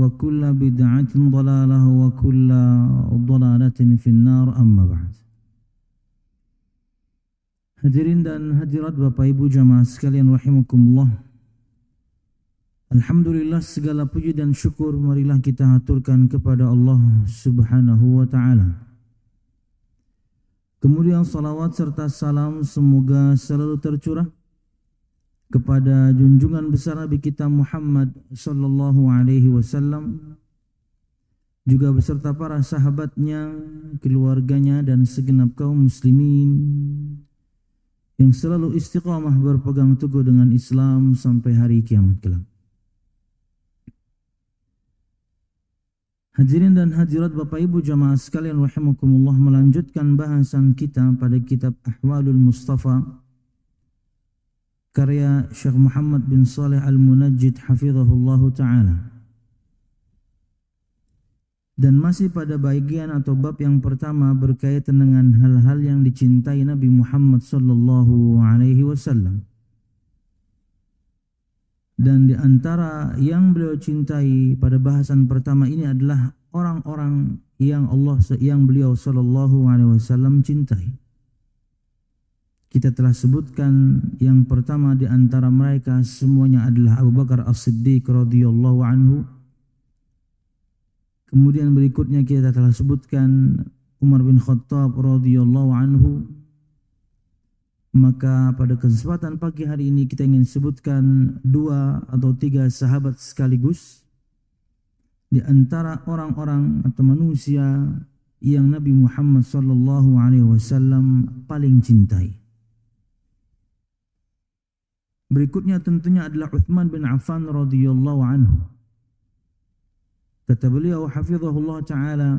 وكل بدعة ضلالة وكل ضلالة في النار أما بعد Hadirin dan hadirat Bapak Ibu jamaah sekalian rahimakumullah. Alhamdulillah segala puji dan syukur marilah kita haturkan kepada Allah Subhanahu wa taala. Kemudian salawat serta salam semoga selalu tercurah kepada junjungan besar Nabi kita Muhammad sallallahu alaihi wasallam juga beserta para sahabatnya, keluarganya dan segenap kaum muslimin yang selalu istiqamah berpegang teguh dengan Islam sampai hari kiamat kelak. Hadirin dan hadirat Bapak Ibu jamaah sekalian rahimakumullah melanjutkan bahasan kita pada kitab Ahwalul Mustafa karya Syekh Muhammad bin Saleh Al-Munajjid hafizahullahu taala. Dan masih pada bagian atau bab yang pertama berkaitan dengan hal-hal yang dicintai Nabi Muhammad sallallahu alaihi wasallam. Dan di antara yang beliau cintai pada bahasan pertama ini adalah orang-orang yang Allah yang beliau sallallahu alaihi wasallam cintai. Kita telah sebutkan yang pertama di antara mereka semuanya adalah Abu Bakar As-Siddiq radhiyallahu anhu Kemudian berikutnya kita telah sebutkan Umar bin Khattab radhiyallahu anhu. Maka pada kesempatan pagi hari ini kita ingin sebutkan dua atau tiga sahabat sekaligus di antara orang-orang atau manusia yang Nabi Muhammad sallallahu alaihi wasallam paling cintai. Berikutnya tentunya adalah Uthman bin Affan radhiyallahu anhu. Kata beliau hafizahullah taala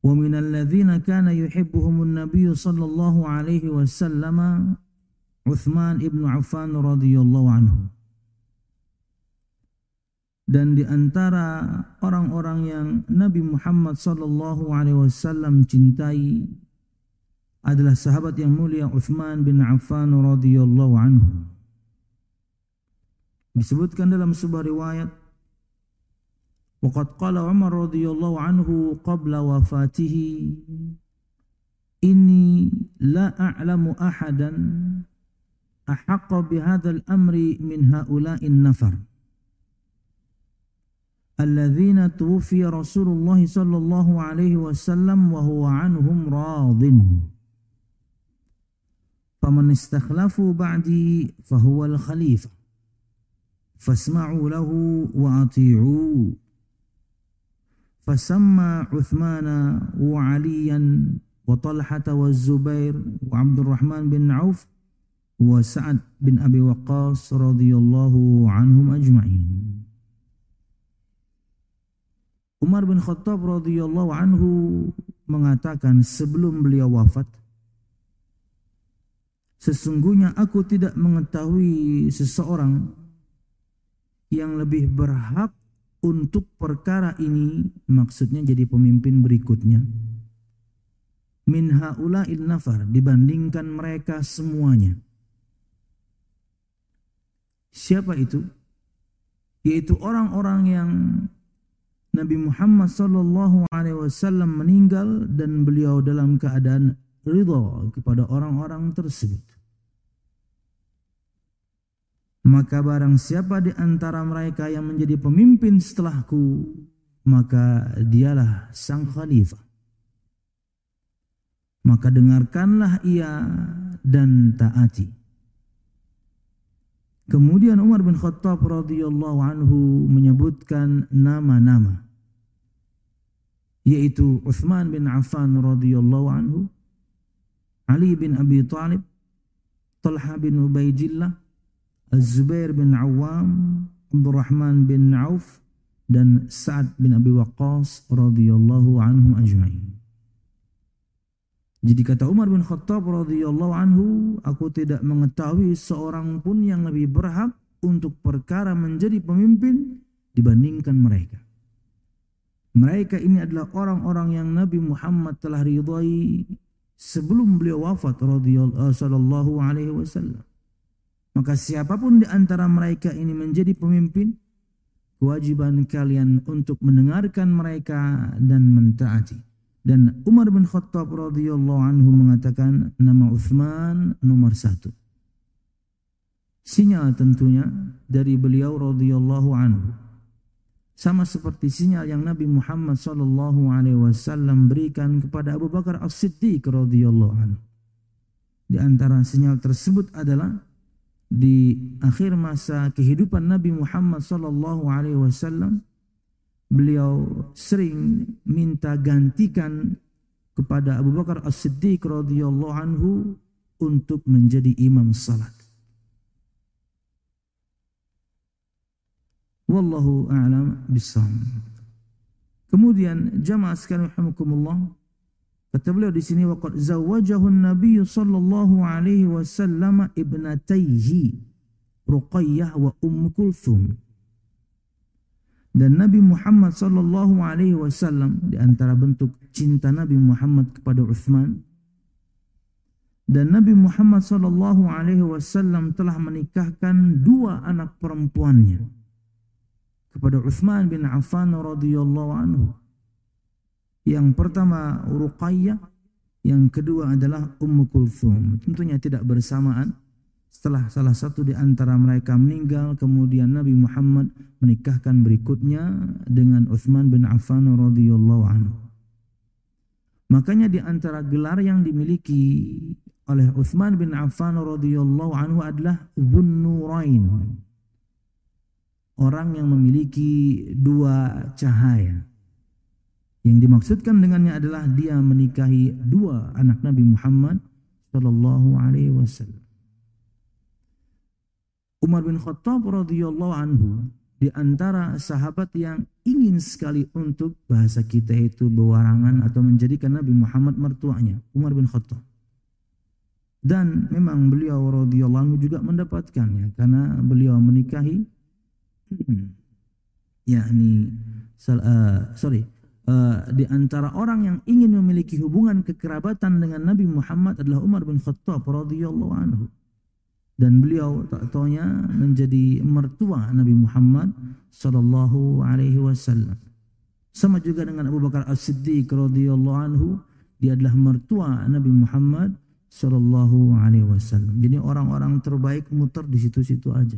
wa min alladhina kana yuhibbuhum an-nabiy sallallahu alaihi wasallam Uthman ibn Affan radhiyallahu anhu dan di antara orang-orang yang Nabi Muhammad sallallahu alaihi wasallam cintai adalah sahabat yang mulia Uthman bin Affan radhiyallahu anhu. Disebutkan dalam sebuah riwayat وقد قال عمر رضي الله عنه قبل وفاته إني لا أعلم أحدا أحق بهذا الأمر من هؤلاء النفر الذين توفي رسول الله صلى الله عليه وسلم وهو عنهم راض فمن استخلفوا بعدي فهو الخليفة. فاسمعوا له وأطيعوا فسمى عثمان وعليا وطلحة والزبير وعبد الرحمن بن عوف وسعد بن أبي وقاص رضي الله عنهم أجمعين. Umar bin Khattab radhiyallahu anhu mengatakan sebelum beliau wafat Sesungguhnya aku tidak mengetahui seseorang yang lebih berhak untuk perkara ini maksudnya jadi pemimpin berikutnya. Min haula'il nafar dibandingkan mereka semuanya. Siapa itu? Yaitu orang-orang yang Nabi Muhammad sallallahu alaihi wasallam meninggal dan beliau dalam keadaan ridha kepada orang-orang tersebut. Maka barang siapa di antara mereka yang menjadi pemimpin setelahku, maka dialah sang khalifah. Maka dengarkanlah ia dan taati. Kemudian Umar bin Khattab radhiyallahu anhu menyebutkan nama-nama yaitu Uthman bin Affan radhiyallahu anhu, Ali bin Abi Talib, Talha bin Ubaidillah, Az-Zubair bin Awam, Abdurrahman bin Auf, dan Sa'ad bin Abi Waqqas radhiyallahu anhum ajma'in. Jadi kata Umar bin Khattab radhiyallahu anhu, aku tidak mengetahui seorang pun yang lebih berhak untuk perkara menjadi pemimpin dibandingkan mereka. Mereka ini adalah orang-orang yang Nabi Muhammad telah ridhai sebelum beliau wafat radhiyallahu sallallahu alaihi wasallam. Maka siapa pun di antara mereka ini menjadi pemimpin, kewajiban kalian untuk mendengarkan mereka dan mentaati. Dan Umar bin Khattab radhiyallahu anhu mengatakan nama Uthman nomor satu. Sinyal tentunya dari beliau radhiyallahu anhu sama seperti sinyal yang Nabi Muhammad sallallahu alaihi wasallam berikan kepada Abu Bakar As-Siddiq radhiyallahu anhu. Di antara sinyal tersebut adalah di akhir masa kehidupan Nabi Muhammad sallallahu alaihi wasallam beliau sering minta gantikan kepada Abu Bakar As-Siddiq radhiyallahu anhu untuk menjadi imam salat. Wallahu a'lam bissawab. Kemudian jamaah sekalian rahimakumullah kata beliau di sini waqad zawajahu an-nabiy sallallahu alaihi wasallam ibnatayhi Ruqayyah wa Umm Kulthum. Dan Nabi Muhammad sallallahu alaihi wasallam di antara bentuk cinta Nabi Muhammad kepada Uthman dan Nabi Muhammad sallallahu alaihi wasallam telah menikahkan dua anak perempuannya kepada Uthman bin Affan radhiyallahu anhu. Yang pertama Ruqayyah, yang kedua adalah Ummu Kulthum. Tentunya tidak bersamaan. Setelah salah satu di antara mereka meninggal, kemudian Nabi Muhammad menikahkan berikutnya dengan Uthman bin Affan radhiyallahu anhu. Makanya di antara gelar yang dimiliki oleh Uthman bin Affan radhiyallahu anhu adalah Dhunnurain orang yang memiliki dua cahaya. Yang dimaksudkan dengannya adalah dia menikahi dua anak Nabi Muhammad sallallahu alaihi wasallam. Umar bin Khattab radhiyallahu anhu di antara sahabat yang ingin sekali untuk bahasa kita itu bewarangan atau menjadikan Nabi Muhammad mertuanya, Umar bin Khattab. Dan memang beliau radhiyallahu anhu juga mendapatkannya karena beliau menikahi yakni uh, sorry uh, di antara orang yang ingin memiliki hubungan kekerabatan dengan Nabi Muhammad adalah Umar bin Khattab radhiyallahu anhu. Dan beliau tak taunya menjadi mertua Nabi Muhammad sallallahu alaihi wasallam. Sama juga dengan Abu Bakar As-Siddiq radhiyallahu anhu dia adalah mertua Nabi Muhammad sallallahu alaihi wasallam. Jadi orang-orang terbaik muter di situ-situ aja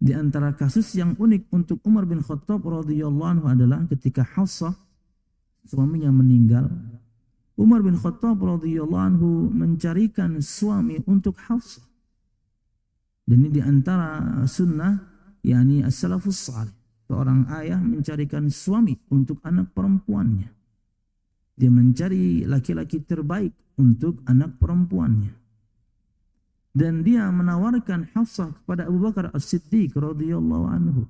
di antara kasus yang unik untuk Umar bin Khattab radhiyallahu anhu adalah ketika Hafsah suaminya meninggal. Umar bin Khattab radhiyallahu anhu mencarikan suami untuk Hafsah. Dan ini di antara sunnah, yakni as-salafus salih. Seorang ayah mencarikan suami untuk anak perempuannya. Dia mencari laki-laki terbaik untuk anak perempuannya. Dan dia menawarkan Hafsah kepada Abu Bakar As-Siddiq radhiyallahu anhu.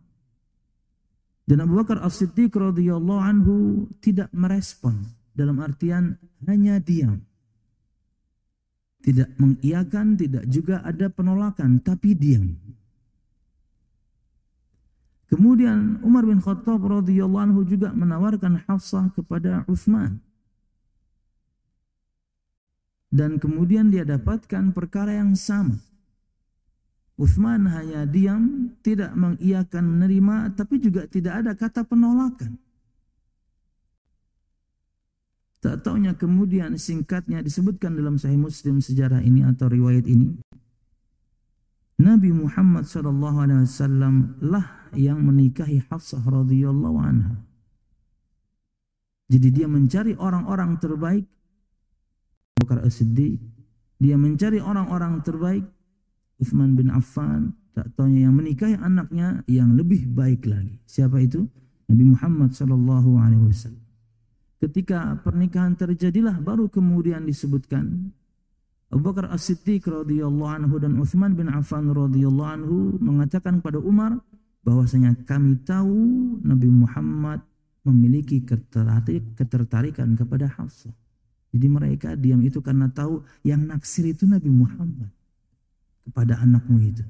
Dan Abu Bakar As-Siddiq radhiyallahu anhu tidak merespon dalam artian hanya diam. Tidak mengiyakan, tidak juga ada penolakan, tapi diam. Kemudian Umar bin Khattab radhiyallahu anhu juga menawarkan Hafsah kepada Uthman. Dan kemudian dia dapatkan perkara yang sama. Uthman hanya diam, tidak mengiyakan menerima, tapi juga tidak ada kata penolakan. Tak taunya kemudian singkatnya disebutkan dalam Sahih Muslim sejarah ini atau riwayat ini. Nabi Muhammad wasallam lah yang menikahi Hafsah radhiyallahu anha. Jadi dia mencari orang-orang terbaik Bakar As-Siddiq. Dia mencari orang-orang terbaik Uthman bin Affan. Tak taunya yang menikahi anaknya yang lebih baik lagi. Siapa itu? Nabi Muhammad sallallahu alaihi wasallam. Ketika pernikahan terjadilah baru kemudian disebutkan Abu Bakar As-Siddiq radhiyallahu anhu dan Uthman bin Affan radhiyallahu anhu mengatakan pada Umar bahwasanya kami tahu Nabi Muhammad memiliki ketertarikan kepada Hafsah. Jadi mereka diam itu karena tahu yang naksir itu Nabi Muhammad kepada anakmu itu.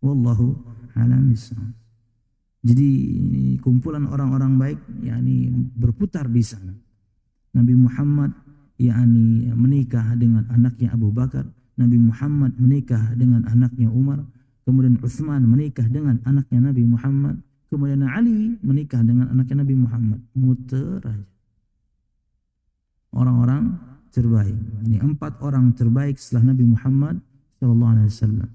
Wallahu a'lam jadi kumpulan orang-orang baik yakni berputar di sana. Nabi Muhammad yakni menikah dengan anaknya Abu Bakar, Nabi Muhammad menikah dengan anaknya Umar, kemudian Utsman menikah dengan anaknya Nabi Muhammad, kemudian Ali menikah dengan anaknya Nabi Muhammad. Muter aja. Orang-orang terbaik. Ini empat orang terbaik setelah Nabi Muhammad sallallahu alaihi wasallam.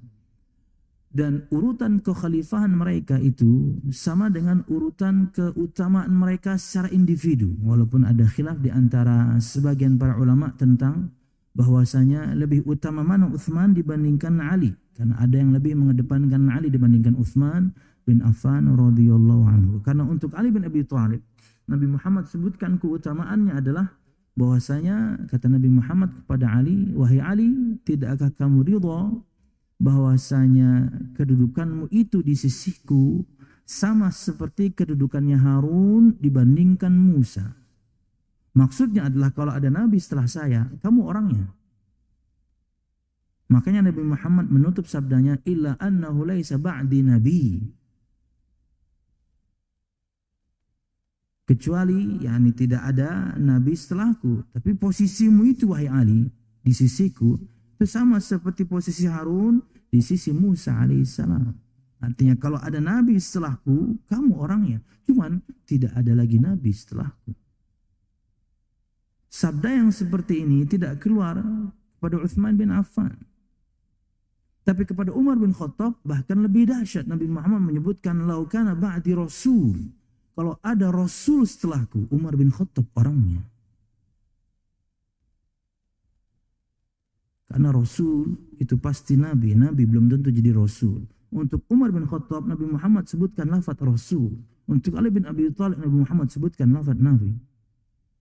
Dan urutan kekhalifahan mereka itu sama dengan urutan keutamaan mereka secara individu walaupun ada khilaf di antara sebagian para ulama tentang bahwasanya lebih utama mana Uthman dibandingkan Ali. Karena ada yang lebih mengedepankan Ali dibandingkan Uthman bin Affan radhiyallahu anhu. Karena untuk Ali bin Abi Thalib Nabi Muhammad sebutkan keutamaannya adalah bahwasanya kata Nabi Muhammad kepada Ali wahai Ali tidakkah kamu ridha bahwasanya kedudukanmu itu di sisiku sama seperti kedudukannya Harun dibandingkan Musa. Maksudnya adalah kalau ada nabi setelah saya, kamu orangnya. Makanya Nabi Muhammad menutup sabdanya illa annahu laisa ba'di nabi. Kecuali yakni tidak ada nabi setelahku, tapi posisimu itu wahai Ali di sisiku itu sama seperti posisi Harun di sisi Musa alaihissalam. Artinya kalau ada nabi setelahku, kamu orangnya. Cuman tidak ada lagi nabi setelahku. Sabda yang seperti ini tidak keluar kepada Uthman bin Affan. Tapi kepada Umar bin Khattab bahkan lebih dahsyat. Nabi Muhammad menyebutkan laukana ba'di rasul. Kalau ada rasul setelahku, Umar bin Khattab orangnya. Karena Rasul itu pasti Nabi. Nabi belum tentu jadi Rasul. Untuk Umar bin Khattab, Nabi Muhammad sebutkan lafaz Rasul. Untuk Ali bin Abi Thalib, Nabi Muhammad sebutkan lafaz Nabi.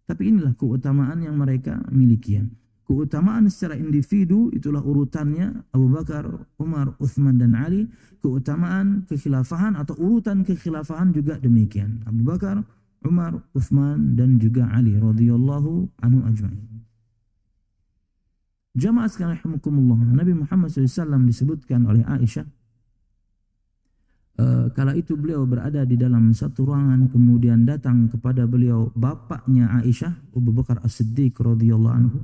Tapi inilah keutamaan yang mereka miliki. Keutamaan secara individu itulah urutannya Abu Bakar, Umar, Uthman dan Ali. Keutamaan kekhilafahan atau urutan kekhilafahan juga demikian. Abu Bakar, Umar, Uthman dan juga Ali radhiyallahu anhu ajma'in. Jamaah sekalian. Nabi Muhammad SAW disebutkan oleh Aisyah uh, kala itu beliau berada di dalam satu ruangan kemudian datang kepada beliau bapaknya Aisyah Abu Bakar As-Siddiq radhiyallahu anhu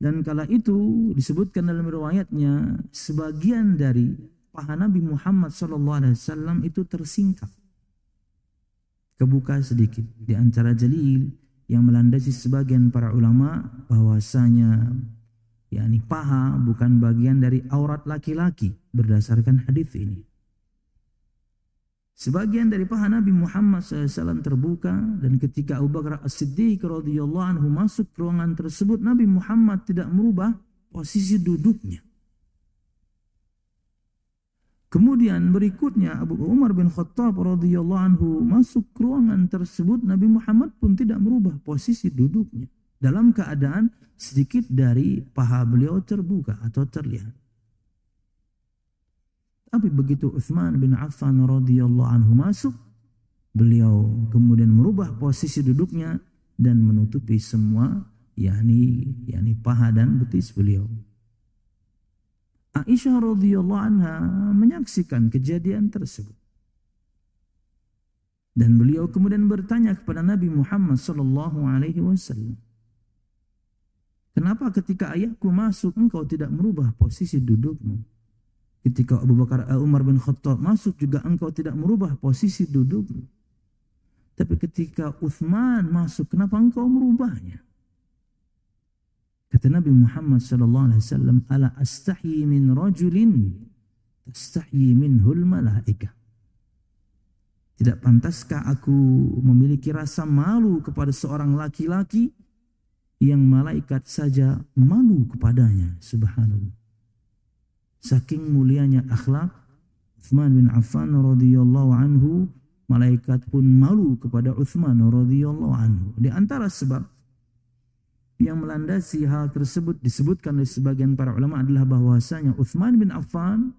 dan kala itu disebutkan dalam riwayatnya sebagian dari paha Nabi Muhammad SAW itu tersingkap kebuka sedikit di antara jalil yang melandasi sebagian para ulama bahwasanya yakni paha bukan bagian dari aurat laki-laki berdasarkan hadis ini. Sebagian dari paha Nabi Muhammad SAW terbuka dan ketika Abu Bakar As-Siddiq radhiyallahu anhu masuk ke ruangan tersebut Nabi Muhammad tidak merubah posisi duduknya. Kemudian berikutnya Abu Umar bin Khattab radhiyallahu anhu masuk ke ruangan tersebut Nabi Muhammad pun tidak merubah posisi duduknya dalam keadaan sedikit dari paha beliau terbuka atau terlihat. Tapi begitu Uthman bin Affan radhiyallahu anhu masuk, beliau kemudian merubah posisi duduknya dan menutupi semua yakni yakni paha dan betis beliau. Aisyah radhiyallahu anha menyaksikan kejadian tersebut. Dan beliau kemudian bertanya kepada Nabi Muhammad sallallahu alaihi wasallam, "Kenapa ketika ayahku masuk engkau tidak merubah posisi dudukmu? Ketika Abu Bakar uh, Umar bin Khattab masuk juga engkau tidak merubah posisi dudukmu. Tapi ketika Uthman masuk, kenapa engkau merubahnya?" Kata Nabi Muhammad sallallahu alaihi wasallam, "Ala astahi min rajulin tastahi minhul malaika." Tidak pantaskah aku memiliki rasa malu kepada seorang laki-laki yang malaikat saja malu kepadanya, subhanallah. Saking mulianya akhlak Uthman bin Affan radhiyallahu anhu, malaikat pun malu kepada Uthman radhiyallahu anhu. Di antara sebab yang melandasi hal tersebut disebutkan oleh sebagian para ulama adalah bahwasanya Uthman bin Affan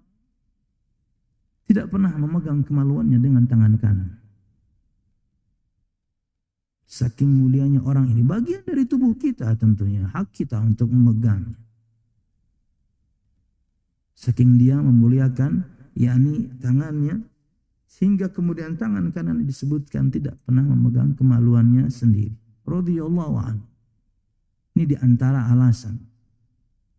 tidak pernah memegang kemaluannya dengan tangan kanan. Saking mulianya orang ini, bagian dari tubuh kita tentunya, hak kita untuk memegangnya. Saking dia memuliakan, yakni tangannya, sehingga kemudian tangan kanan disebutkan tidak pernah memegang kemaluannya sendiri. Radiyallahu anhu. Ini di antara alasan.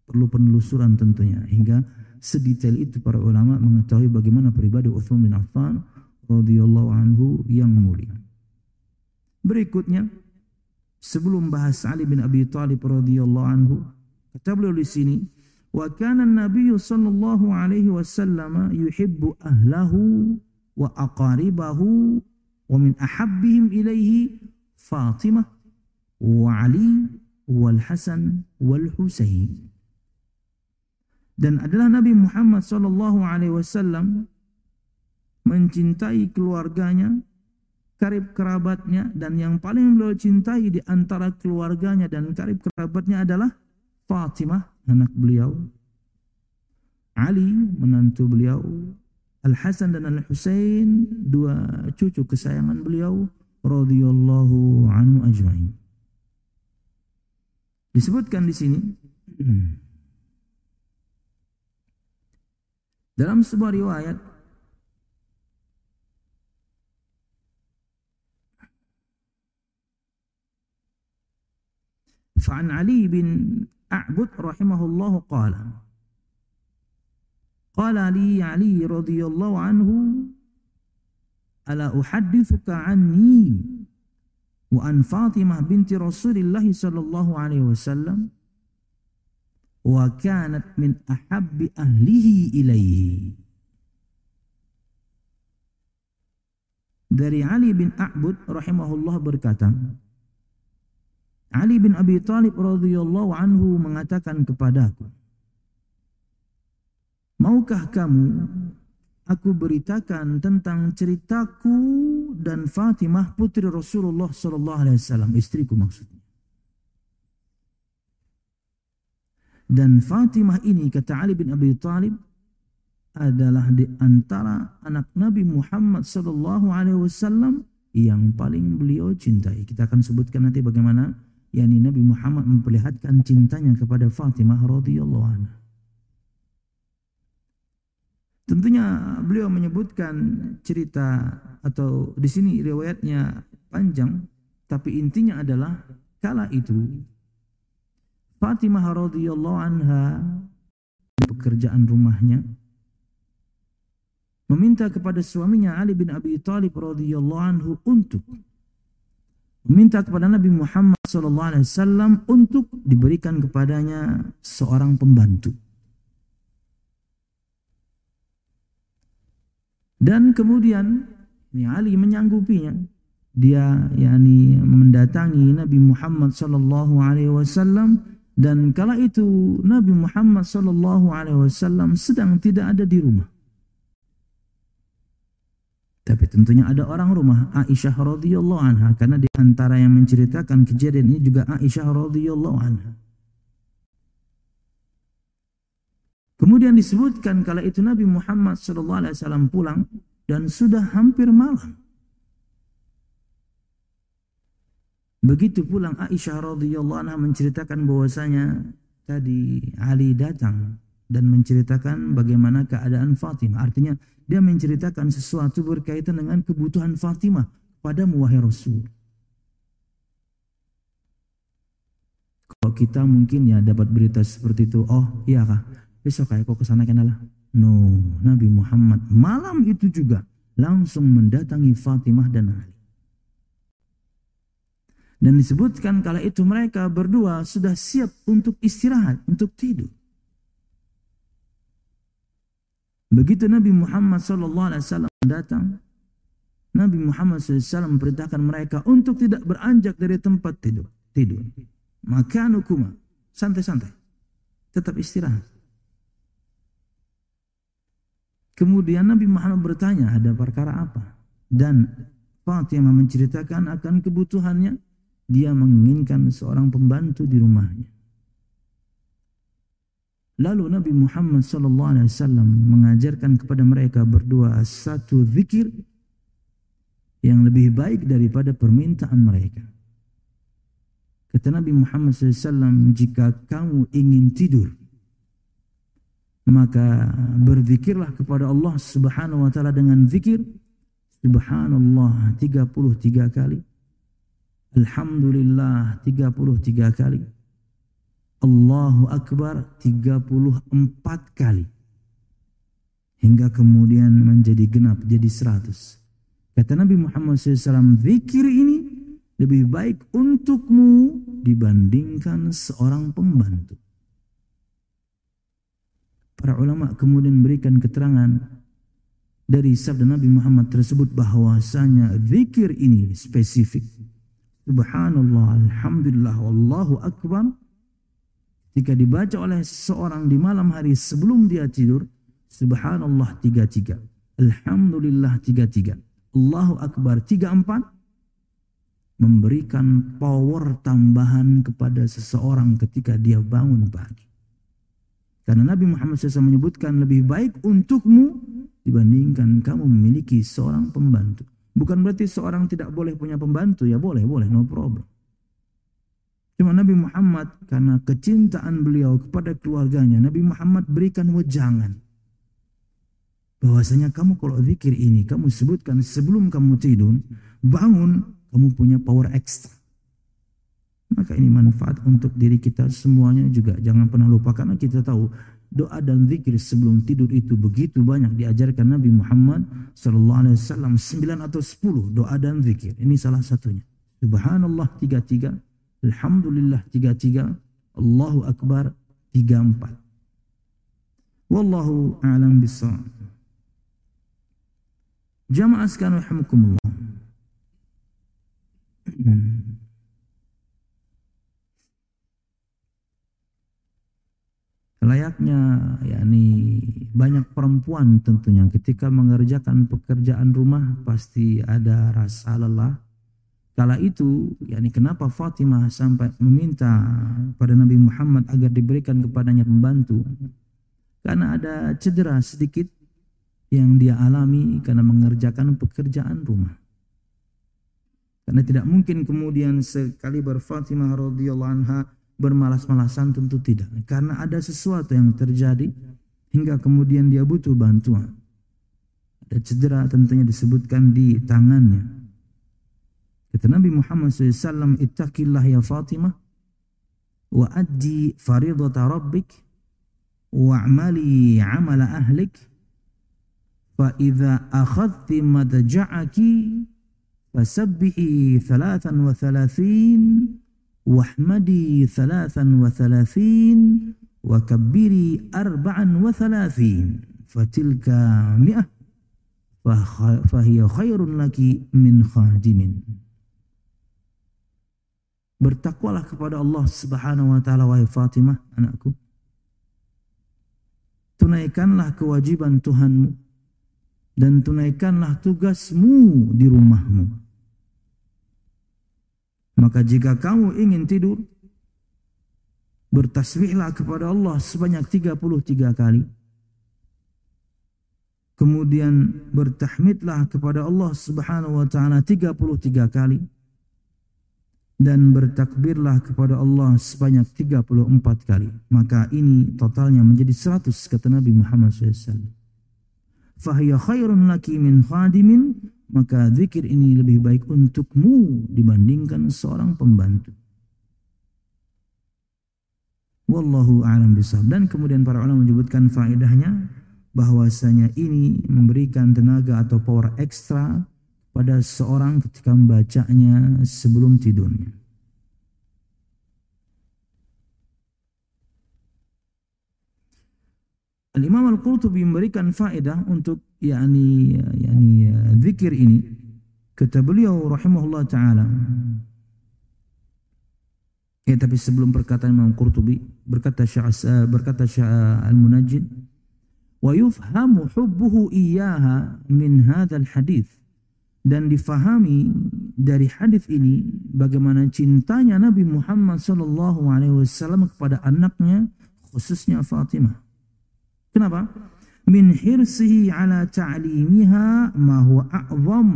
Perlu penelusuran tentunya. Hingga sedetail itu para ulama mengetahui bagaimana pribadi Uthman bin Affan radhiyallahu anhu yang mulia. Berikutnya, sebelum bahas Ali bin Abi Thalib radhiyallahu anhu, kata beliau di sini, wa kana an-nabiy sallallahu alaihi wasallam yuhibbu ahlahu wa aqaribahu wa min ahabbihim ilaihi Fatimah wa Ali wal Hasan wal Husain. Dan adalah Nabi Muhammad sallallahu alaihi wasallam mencintai keluarganya, karib kerabatnya dan yang paling beliau cintai di antara keluarganya dan karib kerabatnya adalah Fatimah anak beliau, Ali menantu beliau, Al Hasan dan Al Husain dua cucu kesayangan beliau radhiyallahu anhu ajma'in. Disebutkan di sini dalam sebuah riwayat فعن علي بن أعبد رحمه الله قال قال لي علي رضي الله عنه ألا أحدثك عني وعن فاطمة بنت رسول الله صلى الله عليه وسلم وكانت من أحب أهله إليه. Dari Ali bin A'bud rahimahullah berkata Ali bin Abi Talib radhiyallahu anhu mengatakan kepadaku Maukah kamu aku beritakan tentang ceritaku dan Fatimah putri Rasulullah sallallahu alaihi wasallam, istriku maksudnya. Dan Fatimah ini kata Ali bin Abi Thalib adalah di antara anak Nabi Muhammad sallallahu alaihi wasallam yang paling beliau cintai. Kita akan sebutkan nanti bagaimana yakni Nabi Muhammad memperlihatkan cintanya kepada Fatimah radhiyallahu anha. Tentunya beliau menyebutkan cerita atau di sini riwayatnya panjang, tapi intinya adalah kala itu Fatimah radhiyallahu anha pekerjaan rumahnya meminta kepada suaminya Ali bin Abi Thalib radhiyallahu anhu untuk meminta kepada Nabi Muhammad sallallahu alaihi wasallam untuk diberikan kepadanya seorang pembantu. Dan kemudian ini Ali menyanggupinya. Dia yakni mendatangi Nabi Muhammad sallallahu alaihi wasallam dan kala itu Nabi Muhammad sallallahu alaihi wasallam sedang tidak ada di rumah. Tentunya ada orang rumah Aisyah radhiyallahu anha karena di antara yang menceritakan kejadian ini juga Aisyah radhiyallahu anha. Kemudian disebutkan kala itu Nabi Muhammad sallallahu alaihi wasallam pulang dan sudah hampir malam. Begitu pulang Aisyah radhiyallahu anha menceritakan bahwasanya tadi Ali datang dan menceritakan bagaimana keadaan Fatimah. Artinya dia menceritakan sesuatu berkaitan dengan kebutuhan Fatimah pada wahai Rasul. Kalau kita mungkin ya dapat berita seperti itu, oh iya kah, besok kayak kok ke sana kenalah. No, Nabi Muhammad malam itu juga langsung mendatangi Fatimah dan Ali. Dan disebutkan kala itu mereka berdua sudah siap untuk istirahat, untuk tidur. Begitu Nabi Muhammad SAW datang, Nabi Muhammad SAW memperintahkan mereka untuk tidak beranjak dari tempat tidur. Tidur. Maka nukuma, santai-santai. Tetap istirahat. Kemudian Nabi Muhammad bertanya, ada perkara apa? Dan Fatimah menceritakan akan kebutuhannya dia menginginkan seorang pembantu di rumahnya. Lalu Nabi Muhammad SAW mengajarkan kepada mereka berdua satu zikir yang lebih baik daripada permintaan mereka. Kata Nabi Muhammad SAW, jika kamu ingin tidur, maka berzikirlah kepada Allah Subhanahu wa taala dengan zikir subhanallah 33 kali Alhamdulillah 33 kali. Allahu Akbar 34 kali. Hingga kemudian menjadi genap, jadi 100. Kata Nabi Muhammad SAW, zikir ini lebih baik untukmu dibandingkan seorang pembantu. Para ulama kemudian berikan keterangan dari sabda Nabi Muhammad tersebut bahwasanya zikir ini spesifik Subhanallah, Alhamdulillah, Wallahu Akbar. Jika dibaca oleh seseorang di malam hari sebelum dia tidur, Subhanallah tiga tiga, Alhamdulillah tiga tiga, Allahu Akbar tiga empat, memberikan power tambahan kepada seseorang ketika dia bangun pagi. Karena Nabi Muhammad SAW menyebutkan lebih baik untukmu dibandingkan kamu memiliki seorang pembantu. Bukan berarti seorang tidak boleh punya pembantu, ya boleh, boleh, no problem. Cuma Nabi Muhammad karena kecintaan beliau kepada keluarganya, Nabi Muhammad berikan wejangan. Bahwasanya kamu kalau zikir ini, kamu sebutkan sebelum kamu tidur, bangun, kamu punya power ekstra. Maka ini manfaat untuk diri kita semuanya juga. Jangan pernah lupa karena kita tahu doa dan zikir sebelum tidur itu begitu banyak diajarkan Nabi Muhammad sallallahu alaihi wasallam 9 atau 10 doa dan zikir. Ini salah satunya. Subhanallah 33, Alhamdulillah 33, Allahu Akbar 34. Wallahu a'lam bissawab. Jamaah sekalian rahimakumullah. Layaknya yakni banyak perempuan tentunya ketika mengerjakan pekerjaan rumah pasti ada rasa lelah kala itu yakni kenapa Fatimah sampai meminta pada Nabi Muhammad agar diberikan kepadanya pembantu karena ada cedera sedikit yang dia alami karena mengerjakan pekerjaan rumah karena tidak mungkin kemudian sekali berfatimah radhiyallahu anha bermalas-malasan tentu tidak. Karena ada sesuatu yang terjadi hingga kemudian dia butuh bantuan. Ada cedera tentunya disebutkan di tangannya. Kata Nabi Muhammad SAW, Ittaqillah ya Fatimah, wa addi faridata rabbik, wa amali amala ahlik, fa idza akhadti madja'aki fasabbihi thalathan wa thalathin واحمدي ثلاثا وثلاثين وكبري أربعا وثلاثين فتلك مئة فهي خير لك من خادم Bertakwalah kepada Allah Subhanahu wa taala wahai Fatimah anakku. Tunaikanlah kewajiban Tuhanmu dan tunaikanlah tugasmu di rumahmu. Maka jika kamu ingin tidur, bertasbihlah kepada Allah sebanyak 33 kali. Kemudian bertahmidlah kepada Allah Subhanahu wa taala 33 kali dan bertakbirlah kepada Allah sebanyak 34 kali. Maka ini totalnya menjadi 100 kata Nabi Muhammad SAW. Fahiyya khairun laki min khadimin maka zikir ini lebih baik untukmu dibandingkan seorang pembantu. Wallahu a'lam bishawab. Dan kemudian para ulama menyebutkan faedahnya bahwasanya ini memberikan tenaga atau power ekstra pada seorang ketika membacanya sebelum tidurnya. Al-Imam Al-Qurtubi memberikan faedah untuk yakni yakni zikir ini kata beliau rahimahullah taala Ya tapi sebelum perkataan Imam Qurtubi berkata Syah berkata Syah Al-Munajjid wa yufhamu hubbuhu iyyaha min hadzal hadis dan difahami dari hadis ini bagaimana cintanya Nabi Muhammad sallallahu alaihi wasallam kepada anaknya khususnya Fatimah. Kenapa? Min hirsihi ala ta'limiha ma huwa a'zam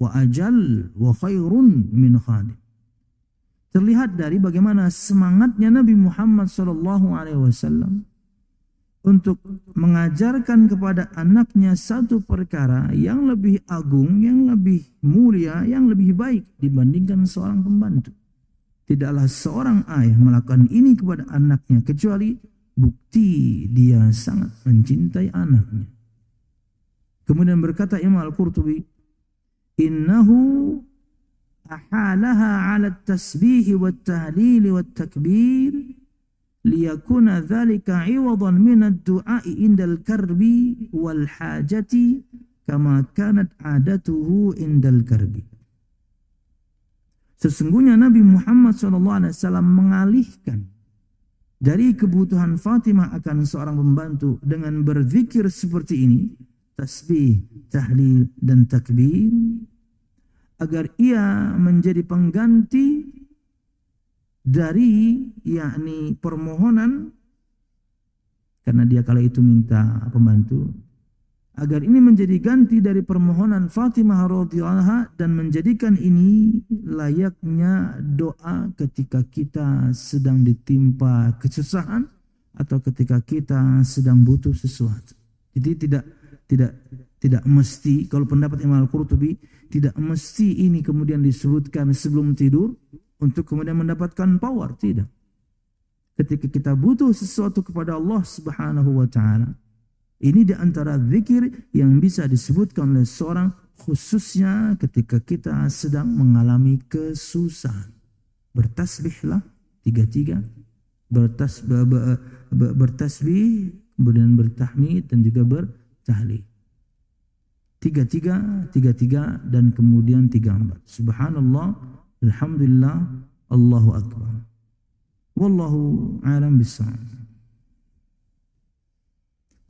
wa ajal wa khairun min khadim. Terlihat dari bagaimana semangatnya Nabi Muhammad sallallahu alaihi wasallam untuk mengajarkan kepada anaknya satu perkara yang lebih agung, yang lebih mulia, yang lebih baik dibandingkan seorang pembantu. Tidaklah seorang ayah melakukan ini kepada anaknya kecuali bukti dia sangat mencintai anaknya. Kemudian berkata Imam Al-Qurtubi, "Innahu ahalaha 'ala at-tasbih wa at-tahlil wa at-takbir" liyakuna dhalika iwadan min ad-du'a'i indal karbi wal hajati kama kanat adatuhu indal karbi. Sesungguhnya Nabi Muhammad SAW mengalihkan dari kebutuhan Fatimah akan seorang pembantu dengan berzikir seperti ini, tasbih, tahlil, dan takbir, agar ia menjadi pengganti dari yakni permohonan karena dia kala itu minta pembantu agar ini menjadi ganti dari permohonan Fatimah radhiyallahu dan menjadikan ini layaknya doa ketika kita sedang ditimpa kesusahan atau ketika kita sedang butuh sesuatu. Jadi tidak tidak tidak mesti kalau pendapat Imam Al-Qurtubi tidak mesti ini kemudian disebutkan sebelum tidur untuk kemudian mendapatkan power, tidak. Ketika kita butuh sesuatu kepada Allah Subhanahu wa taala, ini di antara zikir yang bisa disebutkan oleh seorang khususnya ketika kita sedang mengalami kesusahan. Bertasbihlah tiga-tiga, bertas, ber, ber, ber, bertasbih, kemudian bertahmid dan juga bertahlil. Tiga-tiga, tiga-tiga dan kemudian tiga empat. Subhanallah, Alhamdulillah Allahu Akbar. Wallahu alam bisawab.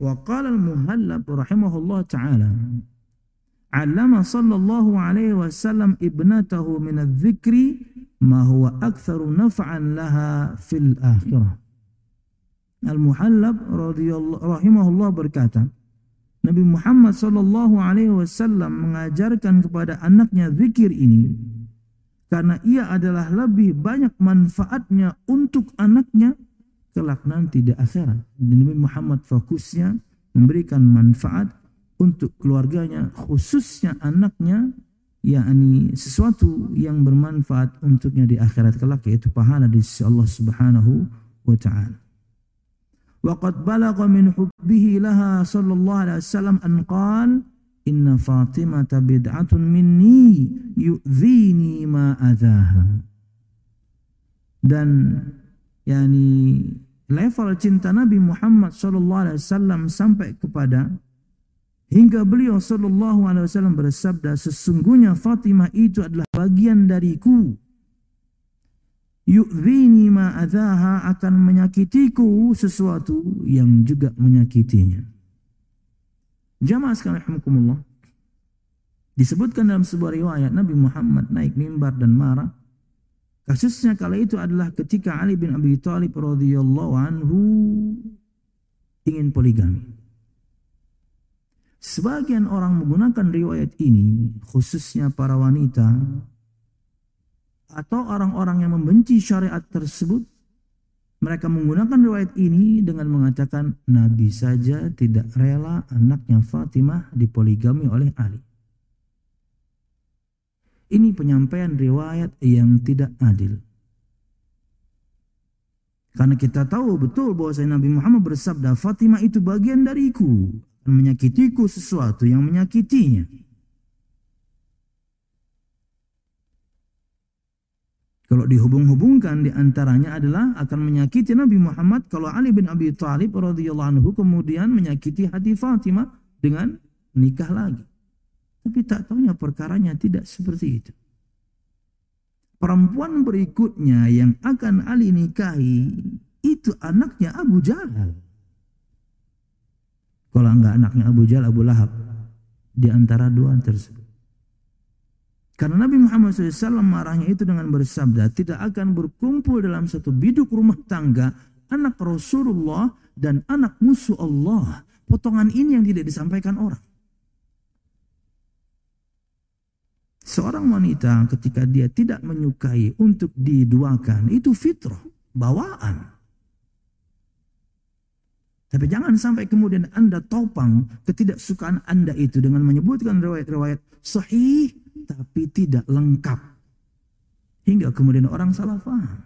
Wa qala al-Muhallab rahimahullah ta'ala Allama sallallahu alaihi wasallam ibnatahu min adh-dhikri ma huwa aktsaru naf'an laha fil akhirah. Al-Muhallab rahimahullah berkata, Nabi Muhammad sallallahu alaihi wasallam mengajarkan kepada anaknya zikir ini karena ia adalah lebih banyak manfaatnya untuk anaknya kelak nanti di akhirat. Nabi Muhammad fokusnya memberikan manfaat untuk keluarganya, khususnya anaknya, yakni sesuatu yang bermanfaat untuknya di akhirat kelak yaitu pahala di sisi Allah Subhanahu wa taala. Waqad balagha min hubbihi laha sallallahu alaihi wasallam an qala Inna Fatimah bid'atun minni yu'zini ma adhaha. Dan yani level cinta Nabi Muhammad sallallahu alaihi wasallam sampai kepada hingga beliau sallallahu alaihi wasallam bersabda sesungguhnya Fatimah itu adalah bagian dariku. Yu'zini ma adhaha akan menyakitiku sesuatu yang juga menyakitinya. Jamaah sekalian rahmatullah. Disebutkan dalam sebuah riwayat Nabi Muhammad naik mimbar dan marah. Kasusnya kala itu adalah ketika Ali bin Abi Thalib radhiyallahu anhu ingin poligami. Sebagian orang menggunakan riwayat ini khususnya para wanita atau orang-orang yang membenci syariat tersebut mereka menggunakan riwayat ini dengan mengatakan Nabi saja tidak rela anaknya Fatimah dipoligami oleh Ali. Ini penyampaian riwayat yang tidak adil. Karena kita tahu betul bahwa Nabi Muhammad bersabda, Fatimah itu bagian dariku. Menyakitiku sesuatu yang menyakitinya. Kalau dihubung-hubungkan di antaranya adalah akan menyakiti Nabi Muhammad kalau Ali bin Abi Thalib radhiyallahu anhu kemudian menyakiti hati Fatimah dengan nikah lagi. Tapi tak tahunya perkaranya tidak seperti itu. Perempuan berikutnya yang akan Ali nikahi itu anaknya Abu Jahal. Kalau enggak anaknya Abu Jahal, Abu Lahab. Di antara dua tersebut. Karena Nabi Muhammad SAW marahnya itu dengan bersabda, tidak akan berkumpul dalam satu biduk rumah tangga anak Rasulullah dan anak musuh Allah. Potongan ini yang tidak disampaikan orang. Seorang wanita ketika dia tidak menyukai untuk diduakan itu fitrah, bawaan. Tapi jangan sampai kemudian Anda topang ketidaksukaan Anda itu dengan menyebutkan riwayat-riwayat sahih tapi tidak lengkap. Hingga kemudian orang salah faham.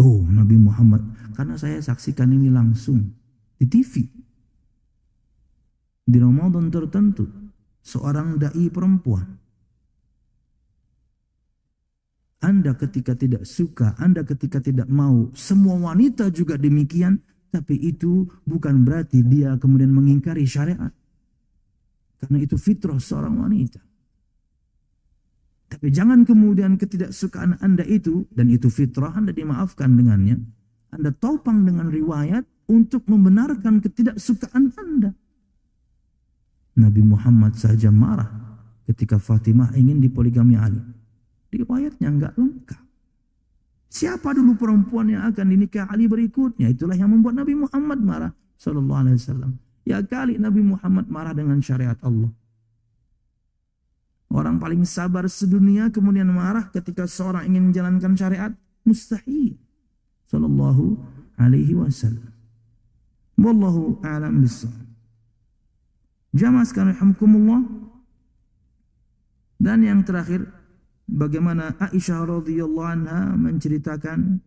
Oh Nabi Muhammad, karena saya saksikan ini langsung di TV. Di Ramadan tertentu seorang dai perempuan. Anda ketika tidak suka, Anda ketika tidak mau, semua wanita juga demikian, tapi itu bukan berarti dia kemudian mengingkari syariat. Karena itu fitrah seorang wanita. Tapi jangan kemudian ketidaksukaan Anda itu, dan itu fitrah, Anda dimaafkan dengannya. Anda topang dengan riwayat untuk membenarkan ketidaksukaan Anda. Nabi Muhammad saja marah ketika Fatimah ingin dipoligami Ali. Riwayatnya enggak lengkap. Siapa dulu perempuan yang akan dinikah Ali berikutnya? Itulah yang membuat Nabi Muhammad marah. Sallallahu alaihi wasallam. Ya kali Nabi Muhammad marah dengan syariat Allah. Orang paling sabar sedunia kemudian marah ketika seorang ingin menjalankan syariat. Mustahil. Sallallahu alaihi wasallam. Wallahu a'lam bishawab. Jamaah sekalian rahmukumullah. Dan yang terakhir, bagaimana Aisyah radhiyallahu anha menceritakan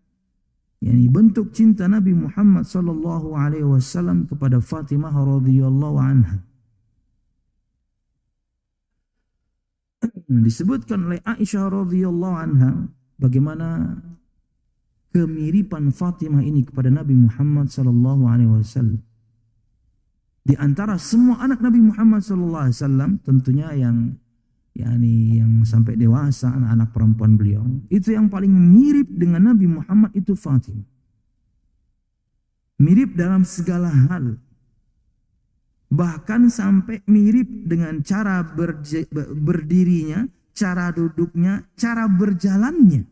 yakni bentuk cinta Nabi Muhammad sallallahu alaihi wasallam kepada Fatimah radhiyallahu anha. Disebutkan oleh Aisyah radhiyallahu anha bagaimana kemiripan Fatimah ini kepada Nabi Muhammad sallallahu alaihi wasallam. Di antara semua anak Nabi Muhammad SAW tentunya yang yakni yang sampai dewasa anak-anak perempuan beliau itu yang paling mirip dengan Nabi Muhammad itu Fatimah. Mirip dalam segala hal. Bahkan sampai mirip dengan cara berdirinya, cara duduknya, cara berjalannya.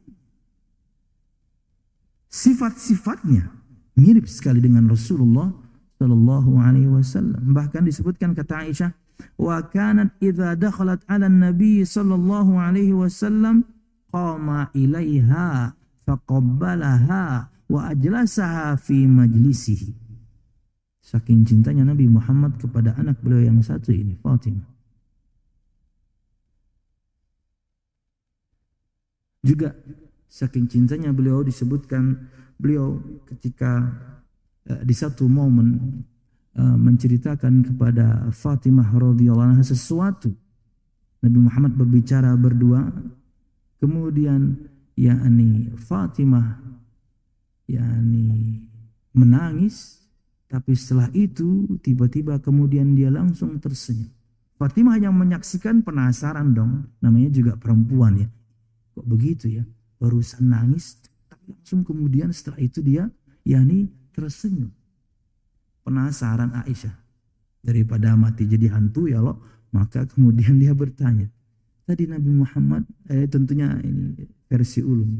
Sifat-sifatnya mirip sekali dengan Rasulullah sallallahu alaihi wasallam. Bahkan disebutkan kata Aisyah, "Wa kanat idza dakhalat 'ala nabi sallallahu alaihi wasallam qama ilaiha faqabbalaha wa ajlasaha fi majlisihi." Saking cintanya Nabi Muhammad kepada anak beliau yang satu ini, Fatimah. Juga saking cintanya beliau disebutkan beliau ketika Eh, di satu momen menceritakan kepada Fatimah radhiyallahu anha sesuatu. Nabi Muhammad berbicara berdua, kemudian yakni Fatimah yakni menangis, tapi setelah itu tiba-tiba kemudian dia langsung tersenyum. Fatimah yang menyaksikan penasaran dong, namanya juga perempuan ya. Kok begitu ya? Barusan nangis, tapi langsung kemudian setelah itu dia yakni tersenyum. Penasaran Aisyah. Daripada mati jadi hantu ya lo Maka kemudian dia bertanya, tadi Nabi Muhammad, eh, tentunya ini versi ulun.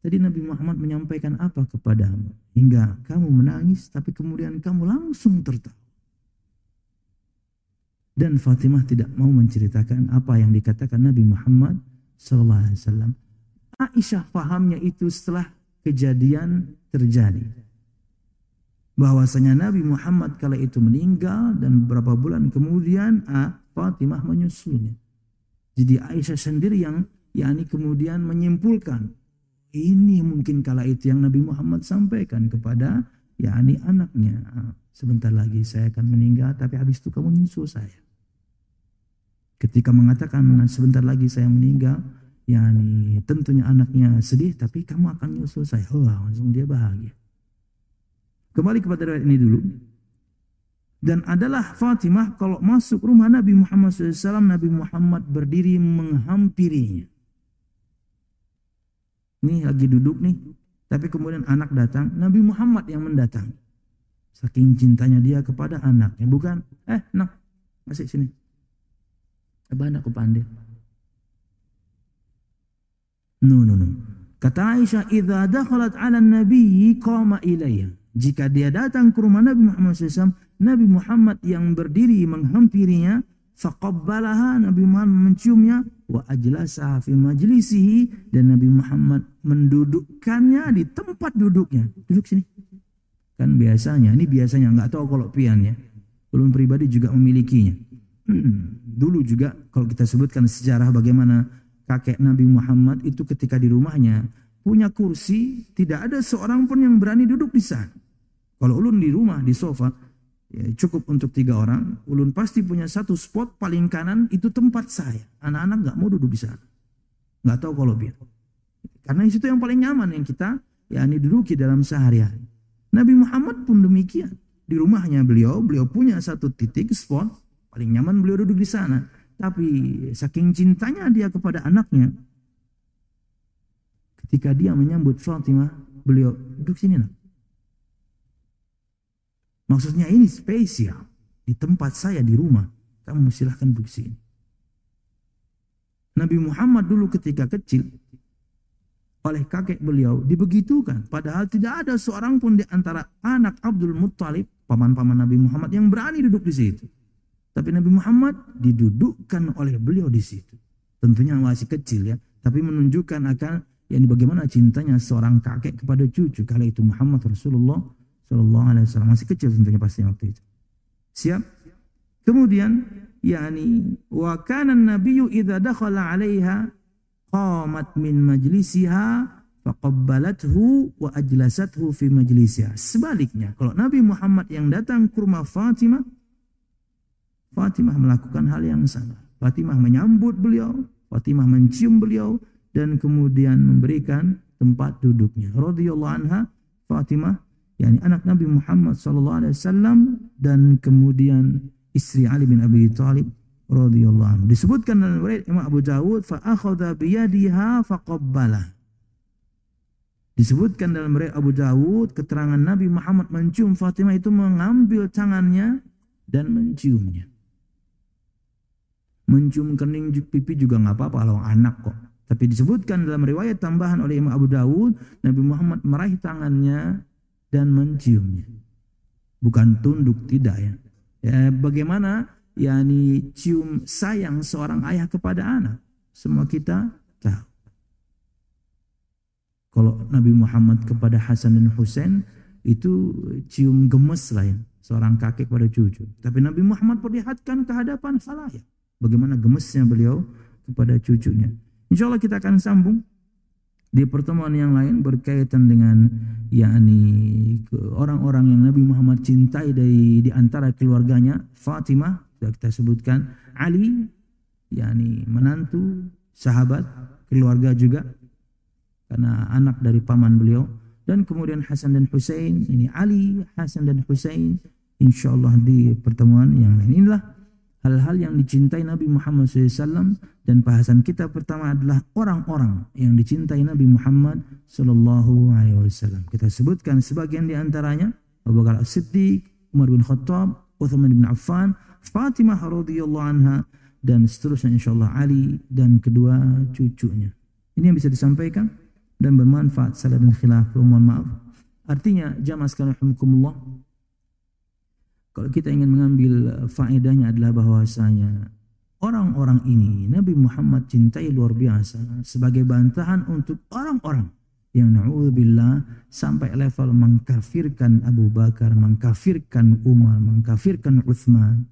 Tadi Nabi Muhammad menyampaikan apa kepadamu? Hingga kamu menangis, tapi kemudian kamu langsung tertawa. Dan Fatimah tidak mau menceritakan apa yang dikatakan Nabi Muhammad SAW. Aisyah pahamnya itu setelah kejadian terjadi. Bahwasanya Nabi Muhammad kala itu meninggal dan beberapa bulan kemudian ah, Fatimah menyusulnya. Jadi Aisyah sendiri yang yakni kemudian menyimpulkan ini mungkin kala itu yang Nabi Muhammad sampaikan kepada yakni anaknya. Ah, sebentar lagi saya akan meninggal tapi habis itu kamu nyusul saya. Ketika mengatakan sebentar lagi saya meninggal, yakni tentunya anaknya sedih tapi kamu akan nyusul saya. Oh, langsung dia bahagia. Kembali kepada riwayat ini dulu. Dan adalah Fatimah kalau masuk rumah Nabi Muhammad SAW, Nabi Muhammad berdiri menghampirinya. Ini lagi duduk nih, tapi kemudian anak datang, Nabi Muhammad yang mendatang. Saking cintanya dia kepada anaknya, bukan? Eh, nak, masih sini. Abah anakku pandai. No, no, no. Kata Aisyah, "Idza dakhalat 'ala an-nabi qama ilayya." Jika dia datang ke rumah Nabi Muhammad SAW, Nabi Muhammad yang berdiri menghampirinya, faqabbalaha Nabi Muhammad menciumnya wa ajlasaha fi majlisihi dan Nabi Muhammad mendudukkannya di tempat duduknya. Duduk sini. Kan biasanya, ini biasanya nggak tahu kalau pian ya. Belum pribadi juga memilikinya. Hmm, dulu juga kalau kita sebutkan sejarah bagaimana kakek Nabi Muhammad itu ketika di rumahnya punya kursi, tidak ada seorang pun yang berani duduk di sana. Kalau ulun di rumah, di sofa, ya, cukup untuk tiga orang, ulun pasti punya satu spot paling kanan itu tempat saya. Anak-anak nggak mau duduk di sana. Nggak tahu kalau biar. Karena itu yang paling nyaman yang kita ya ini duduki dalam sehari-hari. Nabi Muhammad pun demikian. Di rumahnya beliau, beliau punya satu titik spot paling nyaman beliau duduk di sana. Tapi saking cintanya dia kepada anaknya, ketika dia menyambut Fatimah, beliau duduk sini nak. Maksudnya ini spesial. Di tempat saya di rumah. Kamu silahkan duduk sini. Nabi Muhammad dulu ketika kecil. Oleh kakek beliau dibegitukan. Padahal tidak ada seorang pun di antara anak Abdul Muttalib. Paman-paman Nabi Muhammad yang berani duduk di situ. Tapi Nabi Muhammad didudukkan oleh beliau di situ. Tentunya masih kecil ya. Tapi menunjukkan akan yang bagaimana cintanya seorang kakek kepada cucu. Kala itu Muhammad Rasulullah Sallallahu Alaihi Wasallam masih kecil tentunya pasti waktu itu. Siap? Kemudian yakni wa kana an-nabiyyu idza dakhala 'alaiha qamat min majlisiha faqabbalathu wa ajlasathu fi majlisiha. Sebaliknya, kalau Nabi Muhammad yang datang ke rumah Fatimah, Fatimah melakukan hal yang sama. Fatimah menyambut beliau, Fatimah mencium beliau dan kemudian memberikan tempat duduknya. Radhiyallahu anha, Fatimah yakni anak Nabi Muhammad sallallahu alaihi wasallam dan kemudian istri Ali bin Abi Thalib radhiyallahu anhu. Disebutkan dalam riwayat Imam Abu Dawud fa akhadha bi yadiha faqabbala. Disebutkan dalam riwayat Abu Dawud keterangan Nabi Muhammad mencium Fatimah itu mengambil tangannya dan menciumnya. Mencium kening pipi juga nggak apa-apa kalau anak kok. Tapi disebutkan dalam riwayat tambahan oleh Imam Abu Dawud, Nabi Muhammad meraih tangannya dan menciumnya. Bukan tunduk tidak ya. ya bagaimana yakni cium sayang seorang ayah kepada anak. Semua kita tahu. Kalau Nabi Muhammad kepada Hasan dan Husain itu cium gemes lah ya. Seorang kakek pada cucu. Tapi Nabi Muhammad perlihatkan kehadapan ya. Bagaimana gemesnya beliau kepada cucunya. Insya Allah kita akan sambung di pertemuan yang lain berkaitan dengan yakni orang-orang yang Nabi Muhammad cintai dari di antara keluarganya Fatimah sudah kita sebutkan Ali yakni menantu sahabat keluarga juga karena anak dari paman beliau dan kemudian Hasan dan Hussein ini Ali Hasan dan Hussein insyaallah di pertemuan yang lain. Inilah hal-hal yang dicintai Nabi Muhammad SAW dan bahasan kita pertama adalah orang-orang yang dicintai Nabi Muhammad Wasallam. Kita sebutkan sebagian di antaranya Abu Bakar As-Siddiq, Umar bin Khattab, Uthman bin Affan, Fatimah radhiyallahu anha dan seterusnya insyaallah Ali dan kedua cucunya. Ini yang bisa disampaikan dan bermanfaat salah dan khilaf. Mohon maaf. Artinya jamaah sekalian rahimakumullah kalau kita ingin mengambil faedahnya adalah bahwasanya orang-orang ini Nabi Muhammad cintai luar biasa sebagai bantahan untuk orang-orang yang na'udzubillah sampai level mengkafirkan Abu Bakar, mengkafirkan Umar, mengkafirkan Uthman.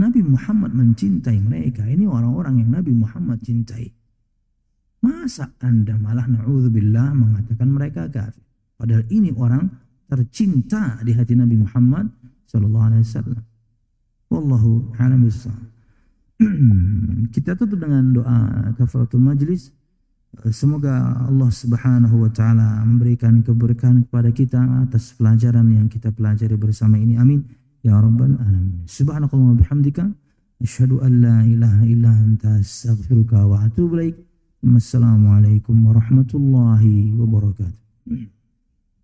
Nabi Muhammad mencintai mereka. Ini orang-orang yang Nabi Muhammad cintai. Masa anda malah na'udzubillah mengatakan mereka kafir. Padahal ini orang tercinta di hati Nabi Muhammad sallallahu alaihi wasallam. Wallahu a'lam Kita tutup dengan doa kafaratul majlis. Semoga Allah Subhanahu wa taala memberikan keberkahan kepada kita atas pelajaran yang kita pelajari bersama ini. Amin. Ya rabbal alamin. Subhanakallah wa bihamdika asyhadu an la ilaha illa anta astaghfiruka wa atubu ilaik. Wassalamualaikum warahmatullahi wabarakatuh.